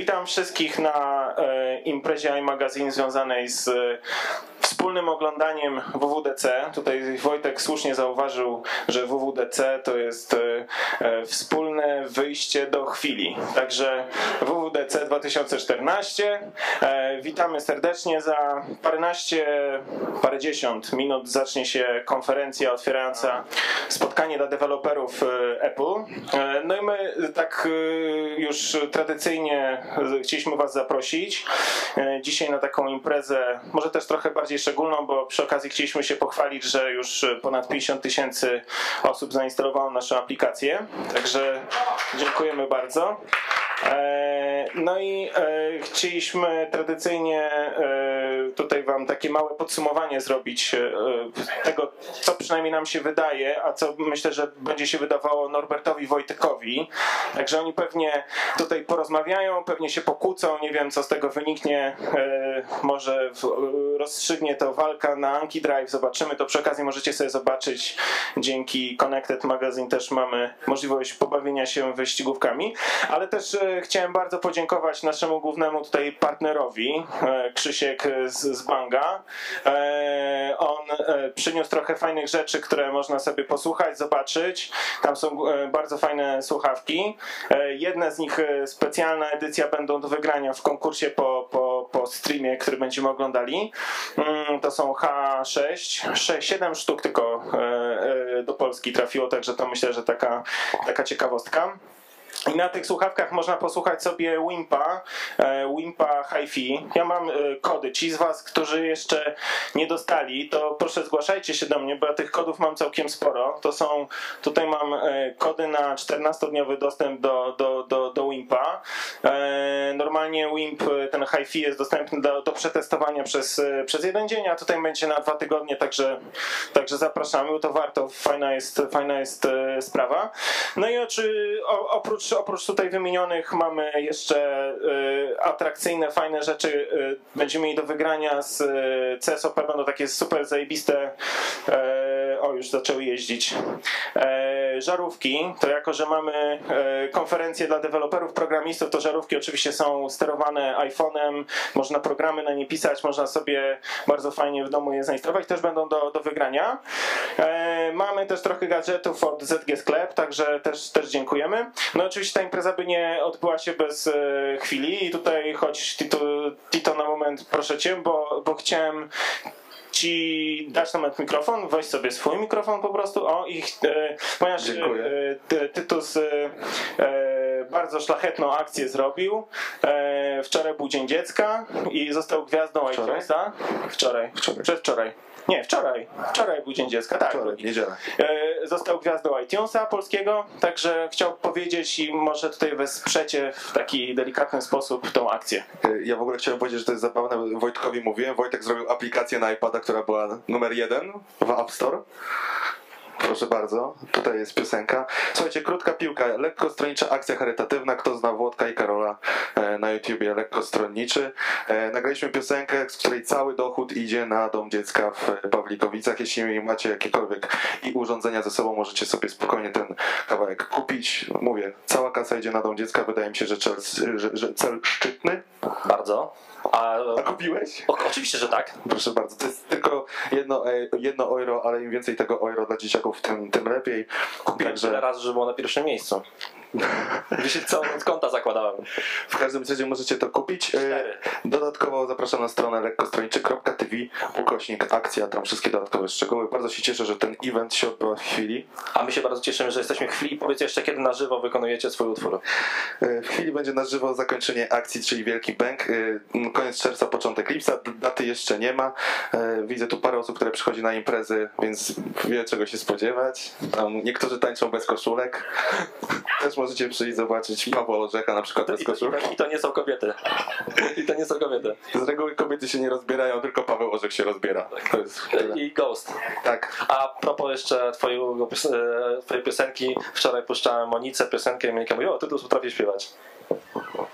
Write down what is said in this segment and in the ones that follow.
Witam wszystkich na e, imprezie iMagazine związanej z e, wspólnym oglądaniem WWDC. Tutaj Wojtek słusznie zauważył, że WWDC to jest e, wspólne wyjście do chwili. Także WWDC 2014. E, witamy serdecznie. Za paręnaście, parędziesiąt minut zacznie się konferencja otwierająca spotkanie dla deweloperów Apple. No i my tak już tradycyjnie chcieliśmy Was zaprosić e, dzisiaj na taką imprezę, może też trochę bardziej szczególną, bo przy okazji chcieliśmy się pochwalić, że już ponad 50 tysięcy osób zainstalowało naszą aplikację. Także dziękujemy bardzo. E, No i e, chcieliśmy tradycyjnie e, tutaj Wam takie małe podsumowanie zrobić e, tego, co przynajmniej nam się wydaje, a co myślę, że będzie się wydawało Norbertowi Wojtekowi. Także oni pewnie tutaj porozmawiają, pewnie się pokłócą, nie wiem co z tego wyniknie. E, Może rozstrzygnie to walka na Anki Drive, zobaczymy. To przy okazji możecie sobie zobaczyć. Dzięki Connected Magazine też mamy możliwość pobawienia się wyścigówkami, ale też e, chciałem bardzo podziękować naszemu głównemu tutaj partnerowi, e, Krzysiek z, z Banga. E, On e, przyniósł trochę fajnych rzeczy, które można sobie posłuchać, zobaczyć. Tam są e, bardzo fajne słuchawki. E, Jedne z nich, specjalna edycja, będą do wygrania w konkursie po, po, po streamie, który będziemy oglądali. Mm, To są H6, 6, 7 sztuk tylko do Polski trafiło, także to myślę, że taka, taka ciekawostka. I na tych słuchawkach można posłuchać sobie Wimpa, e, Wimpa HiFi. Ja mam e, kody. Ci z Was, którzy jeszcze nie dostali, to proszę zgłaszajcie się do mnie, bo ja tych kodów mam całkiem sporo. To są, tutaj mam e, kody na 14-dniowy dostęp do, do, do, do Wimpa. Normalnie Wimp, ten HiFi jest dostępny do, do przetestowania przez, przez jeden dzień, a tutaj będzie na dwa tygodnie, także, także zapraszamy, to warto, fajna jest, fajna jest sprawa. No i oczy, o, oprócz, oprócz tutaj wymienionych mamy jeszcze e, atrakcyjne, fajne rzeczy. e, Będziemy mieli do wygrania z e, CSOP, będą takie super zajebiste. E, o, już zaczęły jeździć. E, żarówki, to jako, że mamy e, konferencję dla deweloperów, programistów, to żarówki oczywiście są sterowane iPhone'em, można programy na nie pisać, można sobie bardzo fajnie w domu je zainstalować, też będą do, do wygrania. E, mamy też trochę gadżetów od ZG Sklep, także też, też dziękujemy. No oczywiście ta impreza by nie odbyła się bez e, chwili i tutaj choć Tito, Tito na moment proszę cię, bo, bo chciałem ci dać na moment mikrofon, weź sobie swój mikrofon po prostu, o i e, ponieważ e, ty- Tytus e, e, bardzo szlachetną akcję zrobił. Wczoraj był Dzień Dziecka i został gwiazdą Wczoraj? iTunesa. Wczoraj. Wczoraj. Przedwczoraj. Nie, wczoraj. Wczoraj był Dzień Dziecka, tak. Wczoraj, niedziela. E, Został gwiazdą iTunesa polskiego, także chciał powiedzieć i może tutaj wesprzecie w taki delikatny sposób tą akcję. Y, Ja w ogóle chciałem powiedzieć, że to jest zabawne. Wojtkowi mówiłem. Wojtek zrobił aplikację na iPada, która była numer jeden w App Store. Proszę bardzo, tutaj jest piosenka. Słuchajcie, krótka piłka, lekkostronnicza akcja charytatywna. Kto zna Włodka i Karola e, na YouTubie, lekkostronniczy. E, Nagraliśmy piosenkę, z której cały dochód idzie na dom dziecka w Pawlikowicach. Jeśli macie jakiekolwiek i urządzenia ze sobą, możecie sobie spokojnie ten kawałek kupić. Mówię, cała kasa idzie na dom dziecka. Wydaje mi się, że cel, że, że cel szczytny. Bardzo. A, A kupiłeś? o, oczywiście, że tak. Proszę bardzo, to jest tylko jedno, e, jedno euro, ale im więcej tego euro dla dzieciaków, tym, tym lepiej. Kupiłem tyle razy, że było na pierwszym miejscu. Wiecie, całą noc konta zakładałem. w każdym razie możecie to kupić. E, Cztery. Dodatkowo zapraszam na stronę lekkostronniczy.tv ukośnik akcja, tam wszystkie dodatkowe szczegóły. Bardzo się cieszę, że ten event się odbywa w chwili. A my się bardzo cieszymy, że jesteśmy w chwili. Powiedz jeszcze, kiedy na żywo wykonujecie swój utwór. E, W chwili będzie na żywo zakończenie akcji, czyli Wielki Bęk. E, Koniec czerwca, początek lipca. Daty jeszcze nie ma. Widzę tu parę osób, które przychodzi na imprezy, więc wie czego się spodziewać. Tam niektórzy tańczą bez koszulek. Też możecie przyjść zobaczyć Pawła Orzecha na przykład bez to, i, I to nie są kobiety. I to nie są kobiety. Z reguły kobiety się nie rozbierają, tylko Paweł Orzech się rozbiera. Tyle. I Ghost. Tak. A propos jeszcze twojego, e, twojej piosenki, wczoraj puszczałem Monice piosenkę i Monika mówi, o, ty tu potrafisz śpiewać.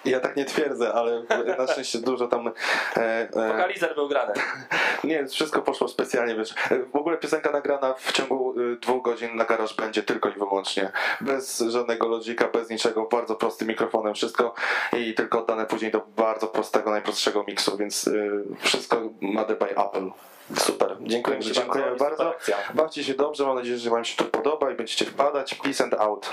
Ja tak nie twierdzę, ale na szczęście dużo tam... E, e, Wokalizer był grany. nie, wszystko poszło specjalnie, wiesz. W ogóle piosenka nagrana w ciągu y, dwóch godzin na garaż będzie tylko i wyłącznie. Bez żadnego lodzika, bez niczego, bardzo prostym mikrofonem, wszystko i tylko oddane później do bardzo prostego, najprostszego miksu, więc y, wszystko made by Apple. Super, dziękuję Dziękuję bardzo. bardzo. Bawcie się dobrze, mam nadzieję, że Wam się to podoba i będziecie wpadać. Peace and out.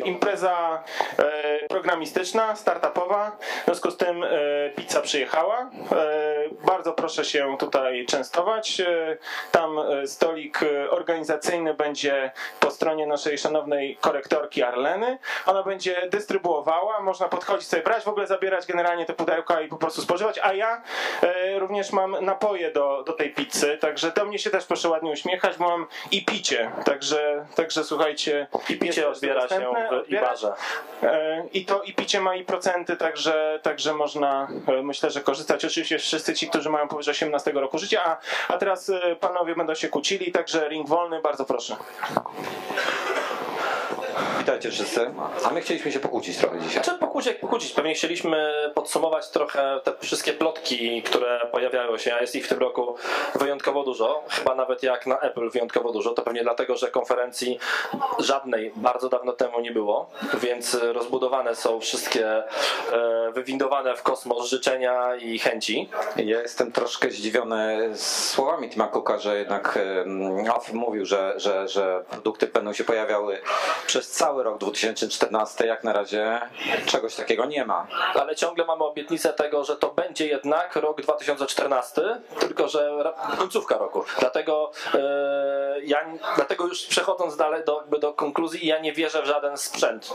E, impreza e, programistyczna, startupowa. W związku z tym e, pizza przyjechała. E, bardzo proszę się tutaj częstować. E, tam e, stolik organizacyjny będzie po stronie naszej szanownej korektorki Arleny. Ona będzie dystrybuowała. Można podchodzić sobie, brać, w ogóle zabierać generalnie te pudełka i po prostu spożywać. A ja również mam napoje do, do tej pizzy, także do mnie się też proszę ładnie uśmiechać, bo mam i picie. Także, także słuchajcie. I picie odbiera się w. Ibarze. E, I to i picie ma i procenty, także, także można e, myślę, że korzystać. Oczywiście wszyscy ci, którzy mają powyżej 18 roku życia, a, a teraz e, panowie będą się kłócili, także ring wolny, bardzo proszę. Witajcie wszyscy. A my chcieliśmy się pokłócić trochę dzisiaj. Czy pokłócić pokłócić? Pewnie chcieliśmy podsumować trochę te wszystkie plotki, które pojawiają się, a jest ich w tym roku wyjątkowo dużo. Chyba nawet jak na Apple wyjątkowo dużo. To pewnie dlatego, że konferencji żadnej bardzo dawno temu nie było, więc rozbudowane są wszystkie e, wywindowane w kosmos życzenia i chęci. Ja jestem troszkę zdziwiony słowami Tima Cooka, że jednak Alf mówił, że, że, że produkty będą się pojawiały przez cały rok 2014. Jak na razie czegoś takiego nie ma. ale ciągle mamy obietnicę tego, że to będzie jednak rok 2014, tylko że końcówka roku. Dlatego e, ja, dlatego już przechodząc dalej do, do konkluzji, ja nie wierzę w żaden sprzęt.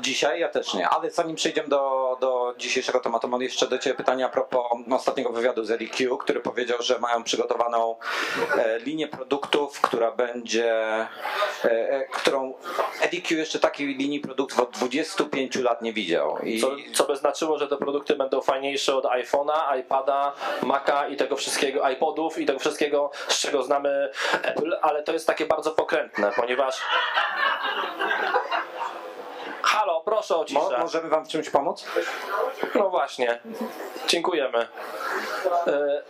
Dzisiaj ja też nie, ale zanim przejdziemy do, do dzisiejszego tematu, mam jeszcze do Ciebie pytanie a propos ostatniego wywiadu z EDQ, który powiedział, że mają przygotowaną e, linię produktów, która będzie, e, e, EDQ jeszcze takiej linii produktów od 25 lat nie widział. I Co, co by znaczyło, że te produkty będą fajniejsze od iPhone'a, iPada, Maca i tego wszystkiego, iPodów i tego wszystkiego, z czego znamy Apple, ale to jest takie bardzo pokrętne, ponieważ Halo, proszę o Mo, ciszę. możemy Wam w czymś pomóc? No właśnie. Dziękujemy. E,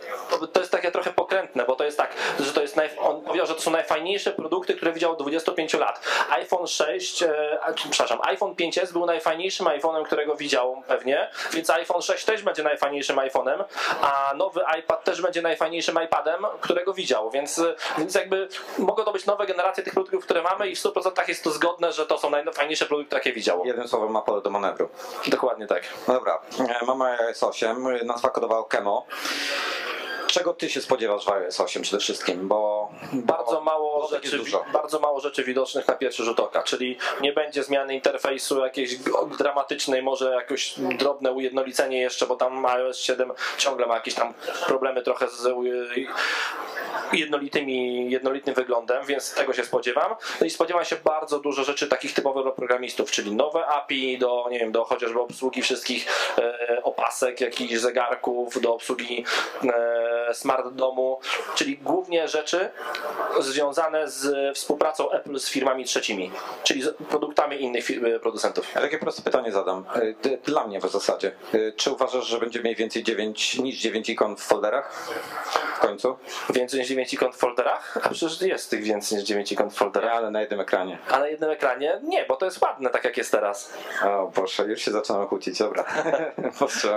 to- jest takie trochę pokrętne, bo to jest tak, że to jest naj... on powiedział, że to są najfajniejsze produkty, które widział od 25 lat. iPhone 6, e, przepraszam, iPhone 5S był najfajniejszym iPhone'em, którego widział pewnie, więc iPhone 6 też będzie najfajniejszym iPhone'em, a nowy iPad też będzie najfajniejszym iPadem, którego widział, więc, więc jakby mogą to być nowe generacje tych produktów, które mamy i w 100% jest to zgodne, że to są najfajniejsze produkty, jakie widział. Jednym słowem ma pole do manewru. Dokładnie tak. No dobra, e, mamy iOS 8, nazwa kodowa Kemo. Czego ty się spodziewasz w iOS 8 przede wszystkim? Bo bardzo bo mało, plotek rzeczy, bardzo mało rzeczy widocznych na pierwszy rzut oka, czyli nie będzie zmiany interfejsu jakiejś dramatycznej, może jakieś drobne ujednolicenie jeszcze, bo tam iOS 7 ciągle ma jakieś tam problemy trochę z jednolitymi, jednolitym wyglądem, więc tego się spodziewam. No i spodziewam się bardzo dużo rzeczy takich typowych dla programistów, czyli nowe API do, nie wiem, do chociażby obsługi wszystkich e, opasek, jakichś zegarków, do obsługi e, smart domu, czyli głównie rzeczy związane z współpracą Apple z firmami trzecimi, czyli z produktami innych fir- producentów. Ja takie proste pytanie zadam. E, Dla mnie w zasadzie. E, Czy uważasz, że będzie mniej więcej 9 niż 9 ikon w folderach? W końcu? Więcej niż 9 ikon w folderach? A przecież jest tych więcej niż 9 ikon w folderach. ale na jednym ekranie. A na jednym ekranie? Nie, bo to jest ładne, tak jak jest teraz. O Boże, już się zaczynamy kłócić, dobra.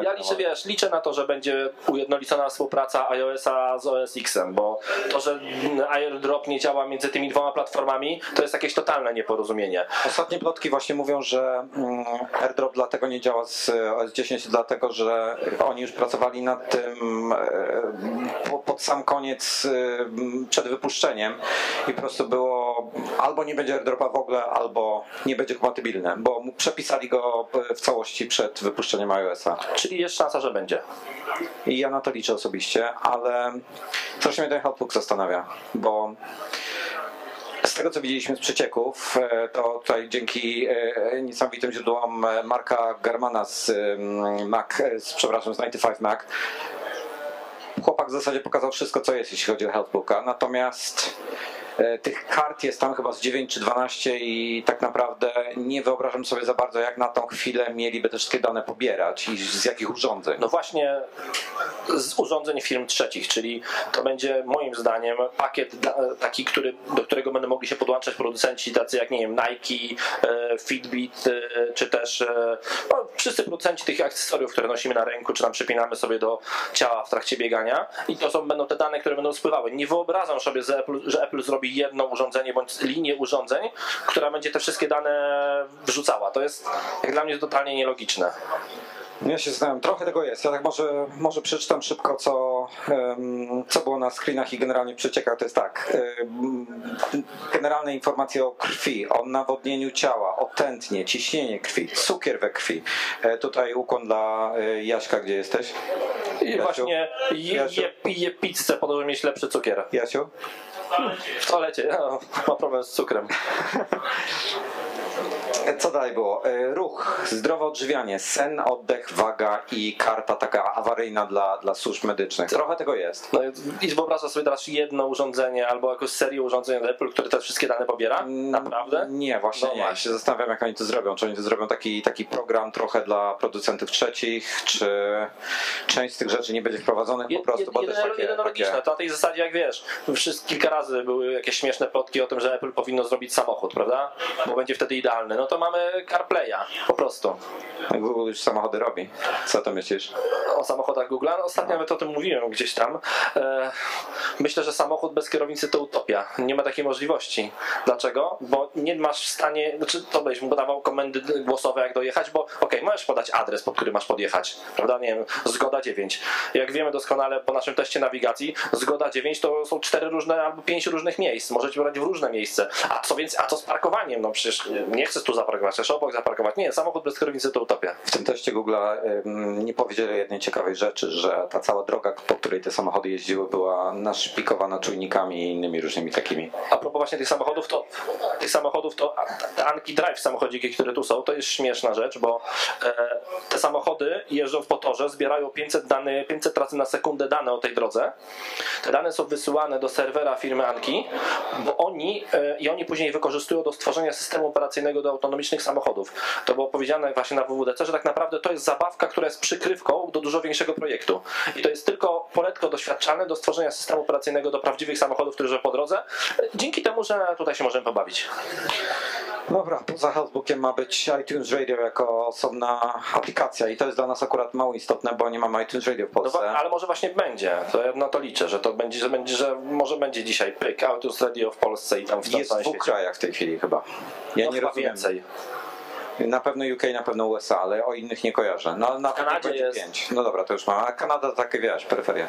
Ja liczę, wiesz, liczę na to, że będzie ujednolicona współpraca iOS-a z OS X-em, bo to, że AirDrop nie działa między tymi dwoma platformami, to jest jakieś totalne nieporozumienie. Ostatnie plotki właśnie mówią, że mm, AirDrop dlatego nie działa z OS 10, dlatego że oni już pracowali nad tym e, po- pod sam koniec e, przed wypuszczeniem i po prostu było albo nie będzie AirDropa w ogóle, albo nie będzie kompatybilny, bo przepisali go w całości przed wypuszczeniem iOS-a. Czyli jest szansa, że będzie. I ja na to liczę osobiście, ale troszkę mnie ten Helpbook zastanawia, bo z tego co widzieliśmy z przecieków, e, to tutaj dzięki e, niesamowitym źródłom e, Marka Germana z mm, Mac, z, przepraszam, z 95 Mac, chłopak w zasadzie pokazał wszystko co jest, jeśli chodzi o Helpbooka, natomiast Tych kart jest tam chyba z 9 czy 12 i tak naprawdę nie wyobrażam sobie za bardzo, jak na tą chwilę mieliby te wszystkie dane pobierać i z jakich urządzeń. No właśnie z urządzeń firm trzecich, czyli to będzie moim zdaniem pakiet taki, który, do którego będą mogli się podłączać producenci tacy jak nie wiem Nike, e, Fitbit, e, czy też e, no, wszyscy producenci tych akcesoriów, które nosimy na ręku, czy tam przypinamy sobie do ciała w trakcie biegania i to są, będą te dane, które będą spływały. Nie wyobrażam sobie, że Apple, że Apple zrobi jedno urządzenie bądź linię urządzeń, która będzie te wszystkie dane wrzucała. To jest jak dla mnie totalnie nielogiczne. Ja się zastanawiam, trochę tego jest. Ja tak może, może przeczytam szybko, co, co było na screenach i generalnie w przeciekach. To jest tak. Generalne informacje o krwi, o nawodnieniu ciała, o tętnie, ciśnienie krwi, cukier we krwi. E, Tutaj ukłon dla e, Jaśka, gdzie jesteś? Jasiu? właśnie je, Jasiu? je, je pizzę po to, żeby mieć lepszy cukier. Jasiu? W toalecie no, ma problem z cukrem. Co dalej było? E, Ruch, zdrowe odżywianie, sen, oddech, waga i karta taka awaryjna dla, dla służb medycznych. Trochę tego jest. No i wyobrażasz sobie teraz jedno urządzenie albo jakąś serię urządzeń od Apple, które te wszystkie dane pobiera? Naprawdę? Nie, właśnie No nie. Ja się zastanawiam, jak oni to zrobią. Czy oni to zrobią taki, taki program trochę dla producentów trzecich, czy część z tych rzeczy nie będzie wprowadzonych po Jed- prostu, jed- bo też jedyne, takie, jedyne logiczne, to na tej zasadzie jak wiesz, wszyscy kilka razy były jakieś śmieszne plotki o tym, że Apple powinno zrobić samochód, prawda? Bo będzie wtedy idealny. No to mamy CarPlaya, po prostu. Google już samochody robi. Co to myślisz? o samochodach Google'a. No, ostatnio nawet o tym mówiłem gdzieś tam. E, myślę, że samochód bez kierownicy to utopia. Nie ma takiej możliwości. Dlaczego? Bo nie masz w stanie, znaczy to byś mu dawał komendy głosowe jak dojechać, bo okej, możesz podać adres, pod który masz podjechać, prawda? Nie wiem, zgoda 9. Jak wiemy doskonale po naszym teście nawigacji, zgoda 9 to są cztery różne albo pięć różnych miejsc. Możecie brać w różne miejsce. A co więc, a co z parkowaniem? No przecież nie chcesz tu zaparkować, chcesz obok zaparkować. Nie, samochód bez kierownicy to utopia. W tym teście Google'a ym, nie powiedzieli jednej ciekawej rzeczy, że ta cała droga, po której te samochody jeździły, była naszpikowana czujnikami i innymi różnymi takimi. A propos właśnie tych samochodów, to tych samochodów to te Anki Drive samochodziki, które tu są, to jest śmieszna rzecz, bo e, te samochody jeżdżą w potorze, zbierają 500, dany, 500 razy na sekundę dane o tej drodze. Te dane są wysyłane do serwera firmy Anki, bo oni e, i oni później wykorzystują do stworzenia systemu operacyjnego do autonomicznych samochodów. To było powiedziane właśnie na WWDC, że tak naprawdę to jest zabawka, która jest przykrywką do dużo większego projektu. I to jest tylko poletko doświadczalne do stworzenia systemu operacyjnego do prawdziwych samochodów, które są po drodze, dzięki temu, że tutaj się możemy pobawić. Dobra, poza Hasbookiem ma być iTunes Radio jako osobna aplikacja i to jest dla nas akurat mało istotne, bo nie mamy iTunes Radio w No, Polsce. wa- ale może właśnie będzie, to ja na to liczę, że to będzie, że będzie, że może będzie dzisiaj pyk, Autos Radio w Polsce i tam w Jest w dwóch krajach w tej chwili chyba. Ja No nie chyba rozumiem. więcej. Na pewno UK, na pewno USA, ale o innych nie kojarzę. No, ale na pewno Kanadzie będzie jest. pięć. No dobra, to już mam. A Kanada to takie wiesz, peryferia.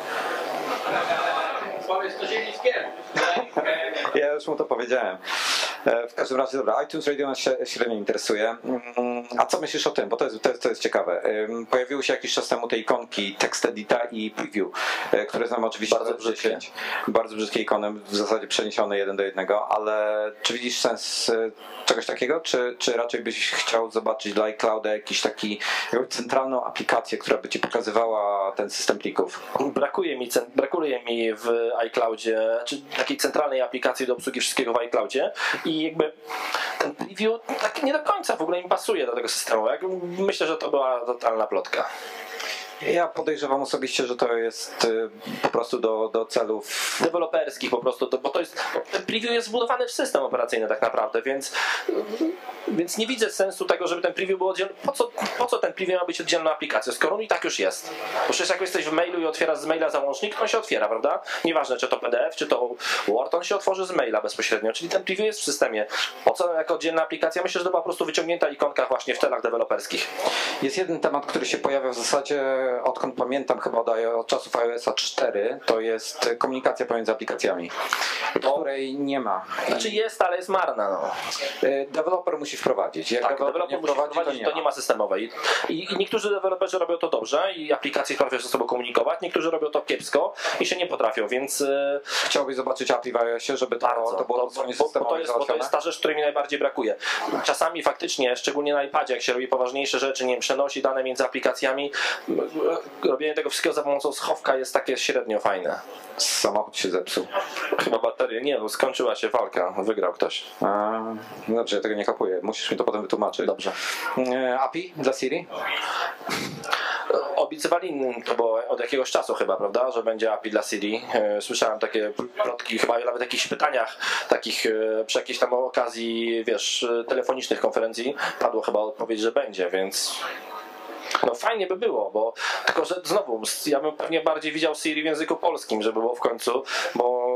Powiedz to zielińskiemu. Ja już mu to powiedziałem. E, W każdym razie, dobra, iTunes Radio nas średnio interesuje. Mm, A co myślisz o tym? Bo to jest, to jest, to jest ciekawe. Pojawiły się jakiś czas temu te ikonki Text Edita i Preview, e, które znamy oczywiście Bardzo brzydkie. 10. Bardzo brzydkie ikony, w zasadzie przeniesione jeden do jednego, ale czy widzisz sens e, czegoś takiego? Czy, czy raczej byś chciał zobaczyć dla iClouda jakiś taki, jakąś centralną aplikację, która by ci pokazywała ten system plików? Brakuje mi, brakuje mi w iCloudzie, czy takiej centralnej aplikacji do obsługi wszystkiego w iCloudzie i jakby ten preview tak nie do końca w ogóle mi pasuje do tego systemu. Myślę, że to była totalna plotka. Ja podejrzewam osobiście, że to jest e, po prostu do, do celów deweloperskich po prostu, to, bo to jest, preview jest wbudowany w system operacyjny tak naprawdę, więc, więc nie widzę sensu tego, żeby ten preview był oddzielny. Po co, po co ten preview ma być oddzielną aplikacją, skoro on i tak już jest? Bo przecież jak jesteś w mailu i otwierasz z maila załącznik, on się otwiera, prawda? Nieważne, czy to PDF, czy to Word, on się otworzy z maila bezpośrednio, czyli ten preview jest w systemie. Po co jako oddzielna aplikacja? Myślę, że to była po prostu wyciągnięta ikonka właśnie w celach deweloperskich. Jest jeden temat, który się pojawia w zasadzie odkąd pamiętam, chyba od, od czasów iOS 4, to jest komunikacja pomiędzy aplikacjami, której nie ma. Znaczy jest, ale jest marna, no. E, Deweloper musi wprowadzić. Jak Tak, deweloper deweloper nie musi wprowadzi, wprowadzić, to nie ma systemowej. I, I niektórzy deweloperzy robią to dobrze i aplikacje potrafią ze sobą komunikować, niektórzy robią to kiepsko i się nie potrafią, więc e, Chciałbyś zobaczyć API w iOSie, żeby to, bardzo. to było To- bo, bo, to jest, bo to jest ta rzecz, której mi najbardziej brakuje. Czasami faktycznie, szczególnie na iPadzie, jak się robi poważniejsze rzeczy, nie wiem, przenosi dane między aplikacjami, robienie tego wszystkiego za pomocą schowka jest takie średnio fajne. Samochód się zepsuł. Chyba bateria, nie, bo skończyła się walka, wygrał ktoś. A, dobrze, ja tego nie kapuję. Musisz mi to potem wytłumaczyć. Dobrze. E, API dla Siri? Obiecywali to było od jakiegoś czasu chyba, prawda, że będzie API dla Siri. E, Słyszałem takie plotki, chyba nawet w jakichś pytaniach takich e, przy jakiejś tam okazji, wiesz, telefonicznych konferencji padło chyba odpowiedź, że będzie, więc no fajnie by było, bo tylko, że znowu, ja bym pewnie bardziej widział Siri w języku polskim, żeby było w końcu, bo,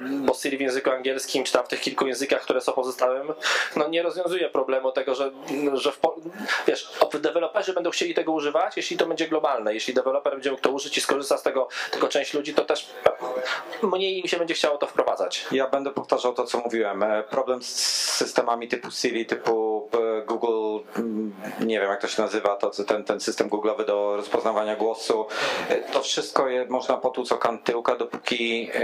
bo Siri w języku angielskim, czy tam w tych kilku językach, które są pozostałym, no nie rozwiązuje problemu tego, że, że w, wiesz, deweloperzy będą chcieli tego używać, jeśli to będzie globalne. Jeśli deweloper będzie mógł to użyć i skorzysta z tego tylko część ludzi, to też mniej im się będzie chciało to wprowadzać. Ja będę powtarzał to, co mówiłem. E, Problem z systemami typu Siri, typu e, Google, nie wiem jak to się nazywa, to ten, ten system Google'owy do rozpoznawania głosu, to wszystko je, można potłuc o kant tyłka, dopóki e,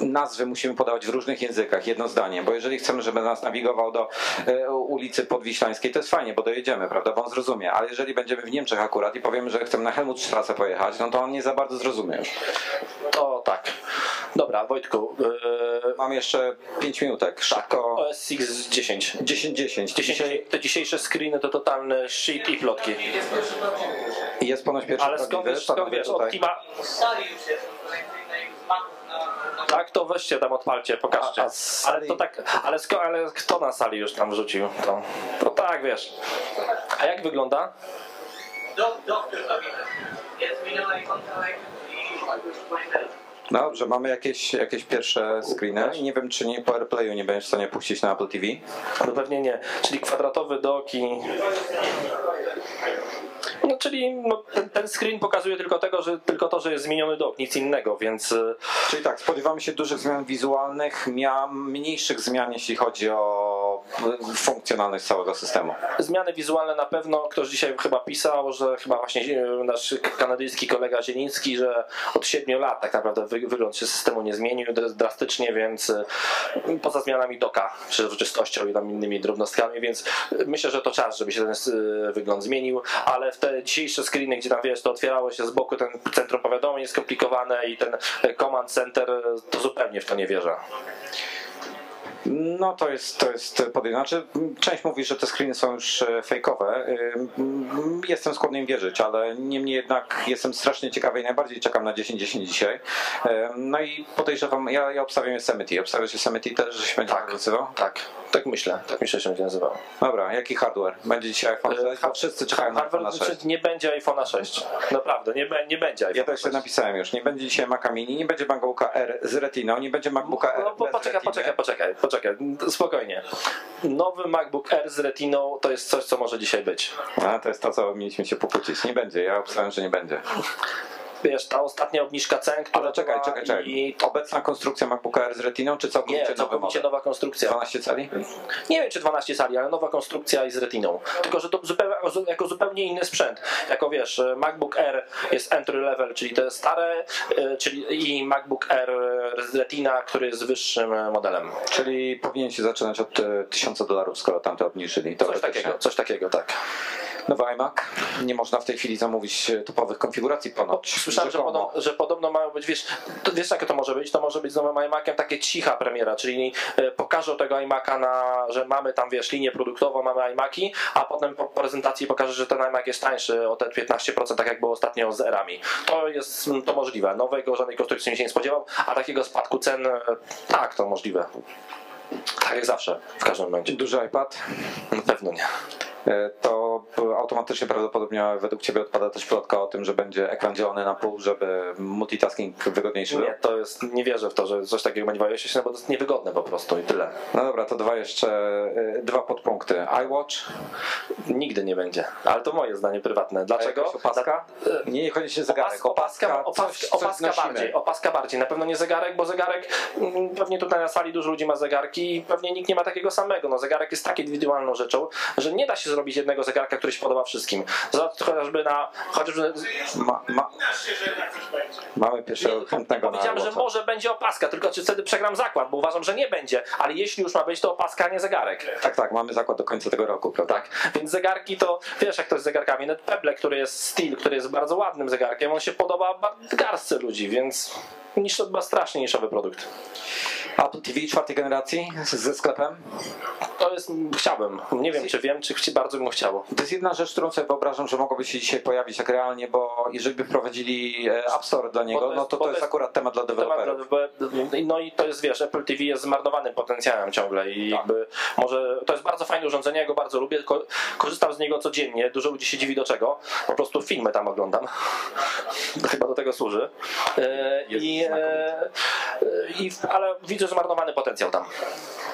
nazwy musimy podawać w różnych językach, jedno zdanie, bo jeżeli chcemy, żeby nas nawigował do e, ulicy Podwiślańskiej, to jest fajnie, bo dojedziemy, prawda, bo on zrozumie, ale jeżeli będziemy w Niemczech akurat i powiemy, że chcemy na Helmutstrasse pojechać, no to on nie za bardzo zrozumie już. To tak. Dobra, Wojtku, yy, Mam jeszcze 5 minutek, tak, szybko. OS X 10. 10-10. 10 te dzisiejsze screeny to totalny shit i plotki. Jest ponoć pierwszy Ale skąd wiesz, skąd wiesz, od. Tima, tak to weźcie tam odpalcie, pokażcie. A- a Ale to tak, ale, sko, ale kto na sali już tam wrzucił? To, to tak, wiesz. A jak wygląda? do, doktor jest. Minęła i kontakt i Dobrze, mamy jakieś, jakieś pierwsze screeny i nie wiem, czy nie po AirPlayu nie będziesz w stanie puścić na Apple TV. No pewnie nie. Czyli kwadratowy dok i... No czyli no, ten, ten screen pokazuje tylko tego, że tylko to, że jest zmieniony dok, nic innego, więc y, Czyli tak, spodziewamy się dużych zmian wizualnych, mniejszych zmian, jeśli chodzi o funkcjonalność całego systemu. zmiany wizualne na pewno. Ktoś dzisiaj chyba pisał, że chyba właśnie e, nasz kanadyjski kolega Zieliński, że od 7 lat tak naprawdę wy, wygląd się systemu nie zmienił dr- drastycznie, więc e, poza zmianami doka, przezroczystością i tam innymi drobnostkami, więc myślę, że to czas, żeby się ten e, wygląd zmienił, ale w te dzisiejsze screeny, gdzie tam wiesz, to otwierało się z boku ten centrum powiadomień skomplikowane i ten command center, to zupełnie w to nie wierzę. No to jest, to jest podejrzane. Znaczy, część mówi, że te screeny są już e, fejkowe. Jestem skłonny im wierzyć, ale niemniej jednak jestem strasznie ciekawy i najbardziej czekam na 10-10 dzisiaj. No i podejrzewam, ja, ja obstawiam Yosemite. Obstawiasz Yosemite też, że się będzie Tak. nazywał? Tak, tak myślę, tak myślę, że się będzie nazywał. Dobra, jaki hardware? Będzie dzisiaj iPhone 6? Bo wszyscy czekają na iPhone Hardware 6. nie będzie iPhone'a 6. Naprawdę, nie, nie będzie iPhone'a Ja to jeszcze 6. napisałem już. Nie będzie dzisiaj Maca Mini, nie będzie MacBooka R z Retiną, nie będzie MacBooka R No, bez poczekaj, Retiny. poczekaj, poczekaj, poczekaj, spokojnie. Nowy MacBook Air z Retiną to jest coś, co może dzisiaj być. A, to jest to, co mieliśmy się pokłócić. Nie będzie, ja obstawiam, że nie będzie. Wiesz, ta ostatnia obniżka cen, która Ale czekaj, czekaj, czekaj. I... Obecna konstrukcja MacBooka R z Retiną, czy całkowicie Nie, całkowicie model? nowa konstrukcja. 12 cali? Nie wiem, czy 12 sali, ale nowa konstrukcja i z retiną. Tylko, że to zupełnie, jako zupełnie inny sprzęt. Jako wiesz, MacBook Air jest entry level, czyli te stare, y, czyli i MacBook Air z retina, który jest wyższym e, modelem. Czyli powinien się zaczynać od e, 1000 dolarów, skoro tamte obniżyli. Coś takiego, coś takiego, tak. Nowy iMac. Nie można w tej chwili zamówić e, topowych konfiguracji ponoć. Słyszałem, że podobno, że podobno mają być, wiesz, to wiesz jakie to może być? To może być z nowym iMaciem takie cicha premiera, czyli e, pokażą tego iMac'a na, że mamy tam, wiesz, linię produktową, mamy iMaki, a potem po prezentacji pokaże, że ten iMac jest tańszy o te 15%, tak jak było ostatnio z erami. To jest mm, to możliwe. Nowego żadnej konstrukcji się nie spodziewał, a takiego spadku cen, e, tak, to możliwe. Tak jak zawsze, w każdym momencie. Duży iPad. Na pewno nie. E, To e, automatycznie prawdopodobnie według Ciebie odpada też plotka o tym, że będzie ekran dzielony na pół, żeby multitasking wygodniejszy był. Nie, to jest, nie wierzę w to, że coś takiego będzie w iOSie, no bo to jest niewygodne po prostu i tyle. No dobra, to dwa jeszcze, e, dwa podpunkty. iWatch, Nigdy nie będzie. Ale to moje zdanie prywatne. Dlaczego? opaska? Dla- Nie, nie chodzi się zegarek. Opaska, Opaska, opaska, coś, opaska, coś bardziej, opaska bardziej. Na pewno nie zegarek, bo zegarek, mm, pewnie tutaj na sali dużo ludzi ma zegarki i pewnie nikt nie ma takiego samego. No zegarek jest tak indywidualną rzeczą, że nie da się zrobić jednego zegarka, który się podoba wszystkim. Za- Chociażby na, chociażby Ma, ma, mamy pierwszego chętnego na Powiedziałem, że może będzie opaska, tylko czy wtedy przegram zakład, bo uważam, że nie będzie. Ale jeśli już ma być, to opaska, a nie zegarek. Tak, tak, mamy zakład do końca tego roku, prawda? Tak, więc zegarki to, wiesz jak to jest z zegarkami, nawet Pebble, który jest Steel, który jest bardzo ładnym zegarkiem, on się podoba ba- garstce ludzi, więc niż, to chyba strasznie niszowy produkt. Apple TV czwartej generacji ze sklepem. To jest, chciałbym, nie wiem czy wiem, czy chci- bardzo bym chciał. To jest jedna rzecz, którą sobie wyobrażam, że mogłoby się dzisiaj pojawić tak realnie, bo jeżeli by wprowadzili e, App Store dla niego, to jest- no to to jest akurat temat dla deweloperów. No i to jest, wiesz, Apple TV jest zmarnowanym potencjałem ciągle i jakby może, to jest bardzo fajne urządzenie, ja go bardzo lubię, ko- korzystam z niego codziennie, dużo ludzi się dziwi do czego, po prostu filmy tam oglądam, chyba do tego służy. E, I, e, i, ale widzę zmarnowany potencjał tam.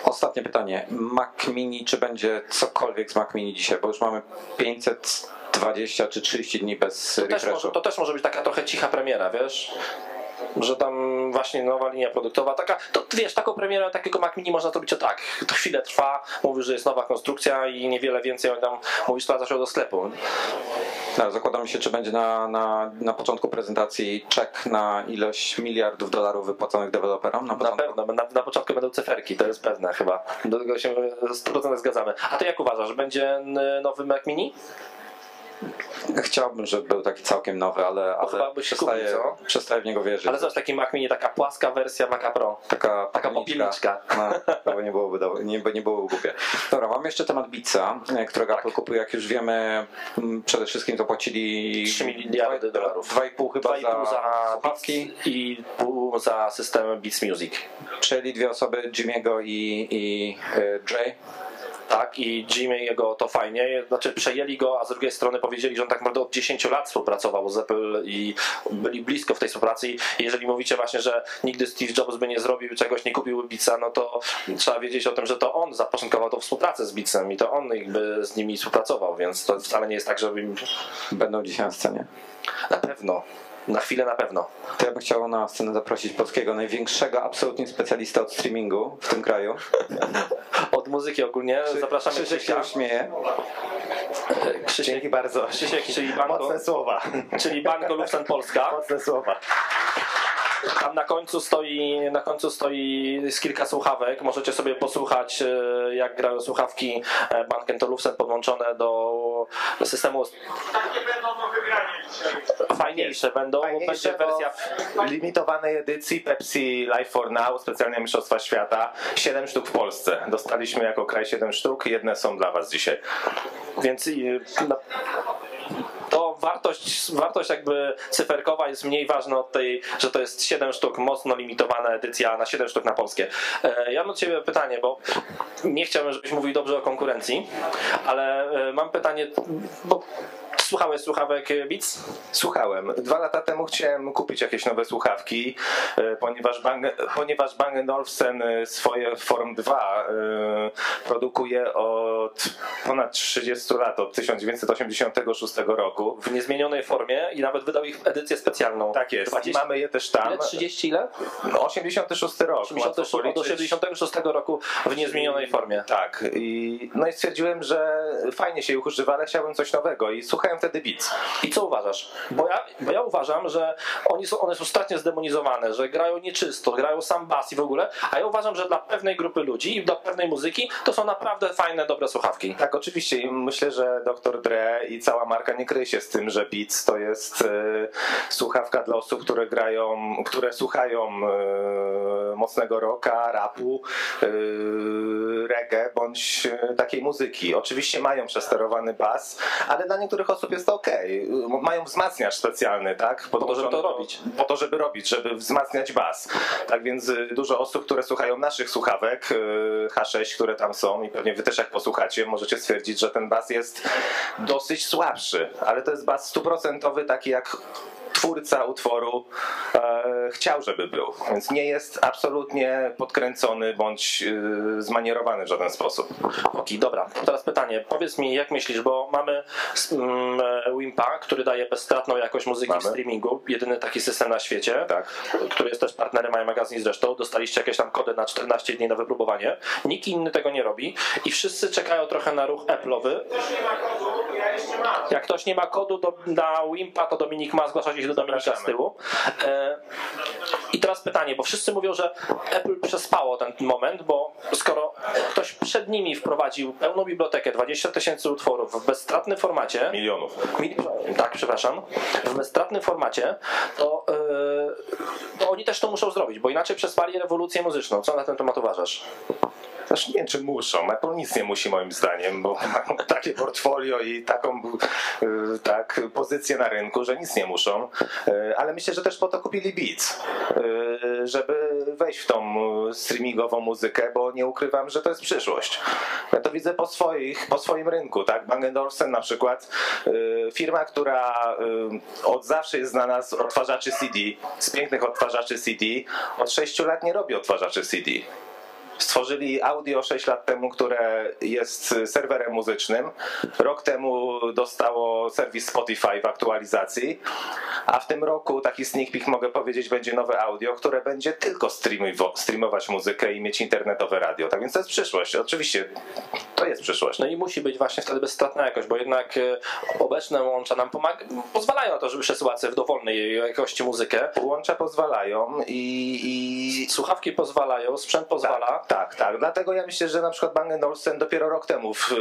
Ostatnie pytanie. Mac Mini, czy będzie cokolwiek z Mac Mini dzisiaj? Bo już mamy 520 czy 30 dni bez To też, może, to też może być taka trochę cicha premiera, wiesz? Że tam właśnie nowa linia produktowa, taka, to wiesz, taką premierę takiego Mac Mini można zrobić o tak. To chwilę trwa, mówisz, że jest nowa konstrukcja i niewiele więcej, on tam mówisz, sprawdzasz ją do sklepu. Tak, zakładamy się, czy będzie na, na, na początku prezentacji czek na ilość miliardów dolarów wypłaconych deweloperom. Na, Na pewno, na, na początku będą cyferki, to jest pewne chyba. Do tego się 100% zgadzamy. A ty jak uważasz, będzie nowy Mac Mini? Chciałbym, żeby był taki całkiem nowy, ale, ale chyba byś przestaję, kupił, co? przestaję w niego wierzyć. Ale zobacz, taki Mac Mini, taka płaska wersja Maca Pro. Taka, Taka popielniczka. No, to nie byłoby, do, nie, nie byłoby głupie. Dobra, mamy jeszcze temat Beatsa, e, którego Tak. Apple kupuje, jak już wiemy, przede wszystkim zapłacili 3 miliardy dolarów. 2,5 chyba 2,5 za, za słuchawki, i pół za system Beats Music. czyli dwie osoby, Jimmy'ego i, i e, Jay. Tak, i Jimmy jego to fajnie, znaczy przejęli go, a z drugiej strony powiedzieli, że on tak naprawdę od 10 lat współpracował z Apple i byli blisko w tej współpracy. I jeżeli mówicie właśnie, że nigdy Steve Jobs by nie zrobił czegoś, nie kupił Beatsa, no to trzeba wiedzieć o tym, że to on zapoczątkował tą współpracę z Beatsem i to on jakby z nimi współpracował, więc to wcale nie jest tak, żeby Będą dzisiaj na scenie. na pewno, na chwilę na pewno. To ja bym chciał na scenę zaprosić polskiego, największego absolutnie specjalista od streamingu w tym kraju. Od muzyki ogólnie zapraszamy Krzysiek się Krzyśka. uśmieje. Krzysiek, Dzięki bardzo. Krzysiek, czyli Banko, Mocne słowa. czyli Banko Lufsen Polska. Mocne słowa. Tam na końcu stoi, na końcu stoi z kilka słuchawek. Możecie sobie posłuchać, e, jak grają słuchawki e, Banken Olufsen podłączone do systemu. Takie będą do wygrania dzisiaj. Fajniejsze będą, będzie Fajniejsze, bo wersja. w limitowanej edycji Pepsi Live for Now, specjalne Mistrzostwa Świata, 7 sztuk w Polsce. Dostaliśmy jako kraj 7 sztuk, jedne są dla Was dzisiaj. Więc i, na, to wartość, wartość jakby cyferkowa jest mniej ważna od tej, że to jest 7 sztuk, mocno limitowana edycja na 7 sztuk na polskie. E, Ja mam do Ciebie pytanie, bo nie chciałbym, żebyś mówił dobrze o konkurencji, ale e, mam pytanie, bo słuchałeś słuchawek Beats? Słuchałem. Dwa lata temu chciałem kupić jakieś nowe słuchawki, e, ponieważ Bang, ponieważ Bang Olufsen e, swoje Form 2 e, produkuje od ponad 30 lat, od 1986 roku. W niezmienionej formie i nawet wydał ich edycję specjalną. Tak jest. 20, Mamy je też tam. ile? 30 ile? No, 86 rok. 86, łatwo od policzyć. 86 roku w niezmienionej formie. Tak. I, no i stwierdziłem, że fajnie się ich używa, ale chciałbym coś nowego i słuchałem wtedy Beats. I co uważasz? Bo ja, bo ja uważam, że oni są, one są strasznie zdemonizowane, że grają nieczysto, grają sam bas i w ogóle, a ja uważam, że dla pewnej grupy ludzi i dla pewnej muzyki to są naprawdę fajne, dobre słuchawki. Tak, oczywiście. Myślę, że Dr. Dre i cała marka nie kryje się z tym, że Beats to jest e, słuchawka dla osób, które grają, które słuchają e, mocnego rocka, rapu, e, reggae bądź takiej muzyki. Oczywiście mają przesterowany bas, ale dla niektórych osób jest to ok. Mają wzmacniacz specjalny, tak? to, żeby to robić. Po to, żeby robić, żeby wzmacniać bas. Tak więc y, dużo osób, które słuchają naszych słuchawek y, H6, które tam są i pewnie wy też jak posłuchacie, możecie stwierdzić, że ten bas jest dosyć słabszy, ale to jest bas stuprocentowy, taki jak twórca utworu e, chciał, żeby był. Więc nie jest absolutnie podkręcony bądź e, zmanierowany w żaden sposób. Okej, dobra. Teraz pytanie. Powiedz mi, jak myślisz, bo mamy mm, Wimpa, który daje bezstratną jakość muzyki Mamy. w streamingu. Jedyny taki system na świecie, Tak. który jest też partnerem My Magazine zresztą. Dostaliście jakieś tam kody na 14 dni na wypróbowanie. Nikt inny tego nie robi i wszyscy czekają trochę na ruch Apple'owy. Jak ktoś nie ma kodu do, na Wimpa, to Dominik ma zgłaszać się do Dominika z tyłu. E, I teraz pytanie, bo wszyscy mówią, że Apple przespało ten moment, bo skoro ktoś przed nimi wprowadził pełną bibliotekę, 20 tysięcy utworów w bezstratnym formacie, Milionów. Mil- tak, przepraszam, w bezstratnym formacie, to, yy, to oni też to muszą zrobić, bo inaczej przespali rewolucję muzyczną. Co na ten temat uważasz? Też nie wiem, czy muszą. Apple nic nie musi moim zdaniem, bo mają takie portfolio i taką y, tak, pozycję na rynku, że nic nie muszą. Y, Ale myślę, że też po to kupili Beats, y, żeby wejść w tą streamingową muzykę, bo nie ukrywam, że to jest przyszłość. Ja to widzę po, swoich, po swoim rynku. Tak? Bang Olufsen na przykład, firma, która od zawsze jest znana z odtwarzaczy CD, z pięknych odtwarzaczy CD, od 6 lat nie robi odtwarzaczy CD. Stworzyli audio 6 lat temu, które jest serwerem muzycznym. Rok temu dostało serwis Spotify w aktualizacji, a w tym roku taki sneak peek mogę powiedzieć będzie nowe audio, które będzie tylko streamować muzykę i mieć internetowe radio. Tak więc to jest przyszłość. Oczywiście to jest przyszłość. No i musi być właśnie wtedy bezstratna jakość, bo jednak e, obecne łącza nam pozwalają na to, żeby przesyłać w dowolnej jakości muzykę. Łącza pozwalają i, i Słuchawki pozwalają, sprzęt pozwala. Tak, tak, tak. Dlatego ja myślę, że na przykład Bang Olufsen dopiero rok temu w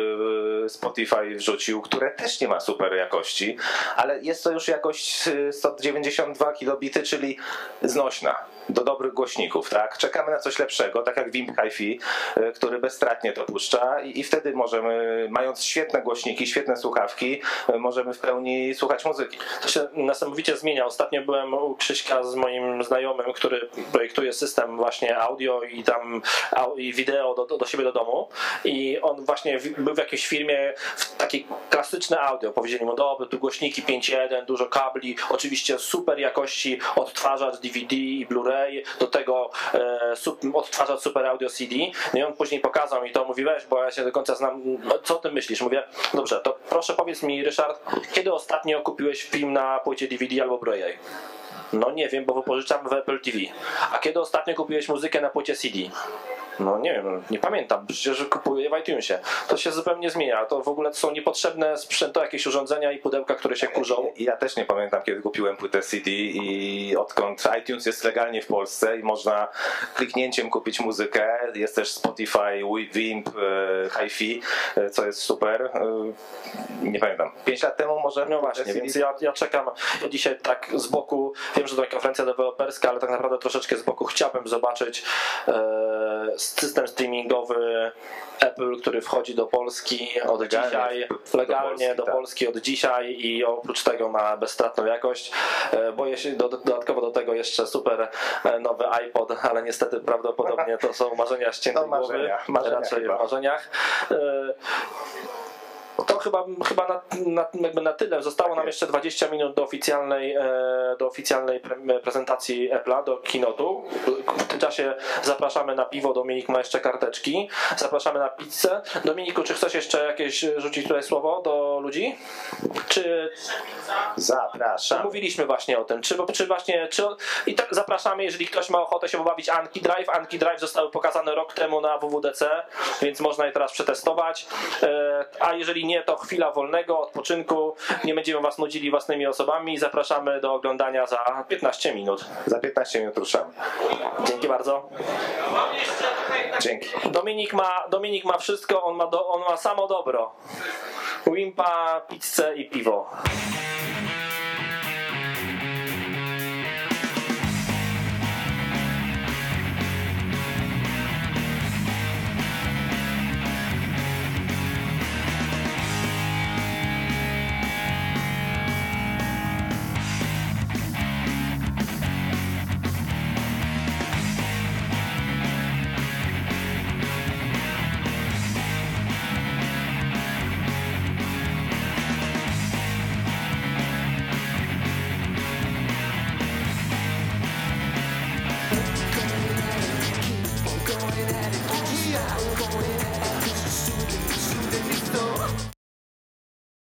y, Spotify wrzucił, które też nie ma super jakości, ale jest to już jakość y, 192 kilobity, czyli znośna. Do dobrych głośników, tak? Czekamy na coś lepszego, tak jak Wimp Hi-Fi, y, który bezstratnie to puszcza i, i wtedy możemy, mając świetne głośniki, świetne słuchawki, y, możemy w pełni słuchać muzyki. To się niesamowicie zmienia. Ostatnio byłem u Krzyśka z moim znajomym, który projektuje system właśnie audio i tam i wideo do, do, siebie do domu i on właśnie był w jakiejś firmie w takie klasyczne audio. Powiedzieli mu, dobra, tu głośniki 5.1, dużo kabli, oczywiście super jakości odtwarzacz DVD i Blu-ray, do tego e, odtwarzacz super audio CD. No i on później pokazał mi to, mówi weź, bo ja się do końca znam, no, co ty myślisz? Mówię, dobrze, to proszę powiedz mi Ryszard, kiedy ostatnio kupiłeś film na płycie DVD albo Blu-ray? No nie wiem, bo wypożyczam w Apple TV. A kiedy ostatnio kupiłeś muzykę na płycie CD? No nie wiem, nie pamiętam, przecież kupuję w iTunesie. To się zupełnie zmienia. To w ogóle są niepotrzebne sprzętowe jakieś urządzenia i pudełka, które się kurzą. Ja też nie pamiętam, kiedy kupiłem płytę CD i odkąd iTunes jest legalnie w Polsce i można kliknięciem kupić muzykę. Jest też Spotify, Wi- Wimp, e, HiFi, e, co jest super. E, Nie pamiętam. 5 lat temu może? No właśnie, CD? więc ja, ja czekam. Ja dzisiaj tak z boku, wiem, że to konferencja deweloperska, ale tak naprawdę troszeczkę z boku chciałbym zobaczyć system streamingowy Apple, który wchodzi do Polski od Legalnie dzisiaj, do legalnie Polski, do tak. Polski od dzisiaj i oprócz tego ma bezstratną jakość. E, boję się do, dodatkowo do tego jeszcze super e, nowy iPod, ale niestety prawdopodobnie to są marzenia marzenia, głowy, marzenia raczej chyba. w marzeniach. E, to chyba, chyba na, na, jakby na tyle. Zostało nam Tak jest. jeszcze 20 minut do oficjalnej, e, do oficjalnej pre, prezentacji Apple'a, do keynote'u. W tym czasie zapraszamy na piwo. Dominik ma jeszcze karteczki. Zapraszamy na pizzę. Dominiku, czy chcesz jeszcze jakieś rzucić tutaj słowo do ludzi? Czy Zapraszam. Mówiliśmy właśnie o tym. Czy, czy właśnie, czy, I tak zapraszamy, jeżeli ktoś ma ochotę się pobawić Anki Drive. Anki Drive zostały pokazane rok temu na WWDC, więc można je teraz przetestować. E, A jeżeli nie, to chwila wolnego, odpoczynku. Nie będziemy Was nudzili własnymi osobami. Zapraszamy do oglądania za 15 minut. Za 15 minut ruszamy. Dzięki bardzo. Dzięki. Dominik ma, Dominik ma wszystko, on ma, do, on ma samo dobro. Wimpa, pizzę i piwo.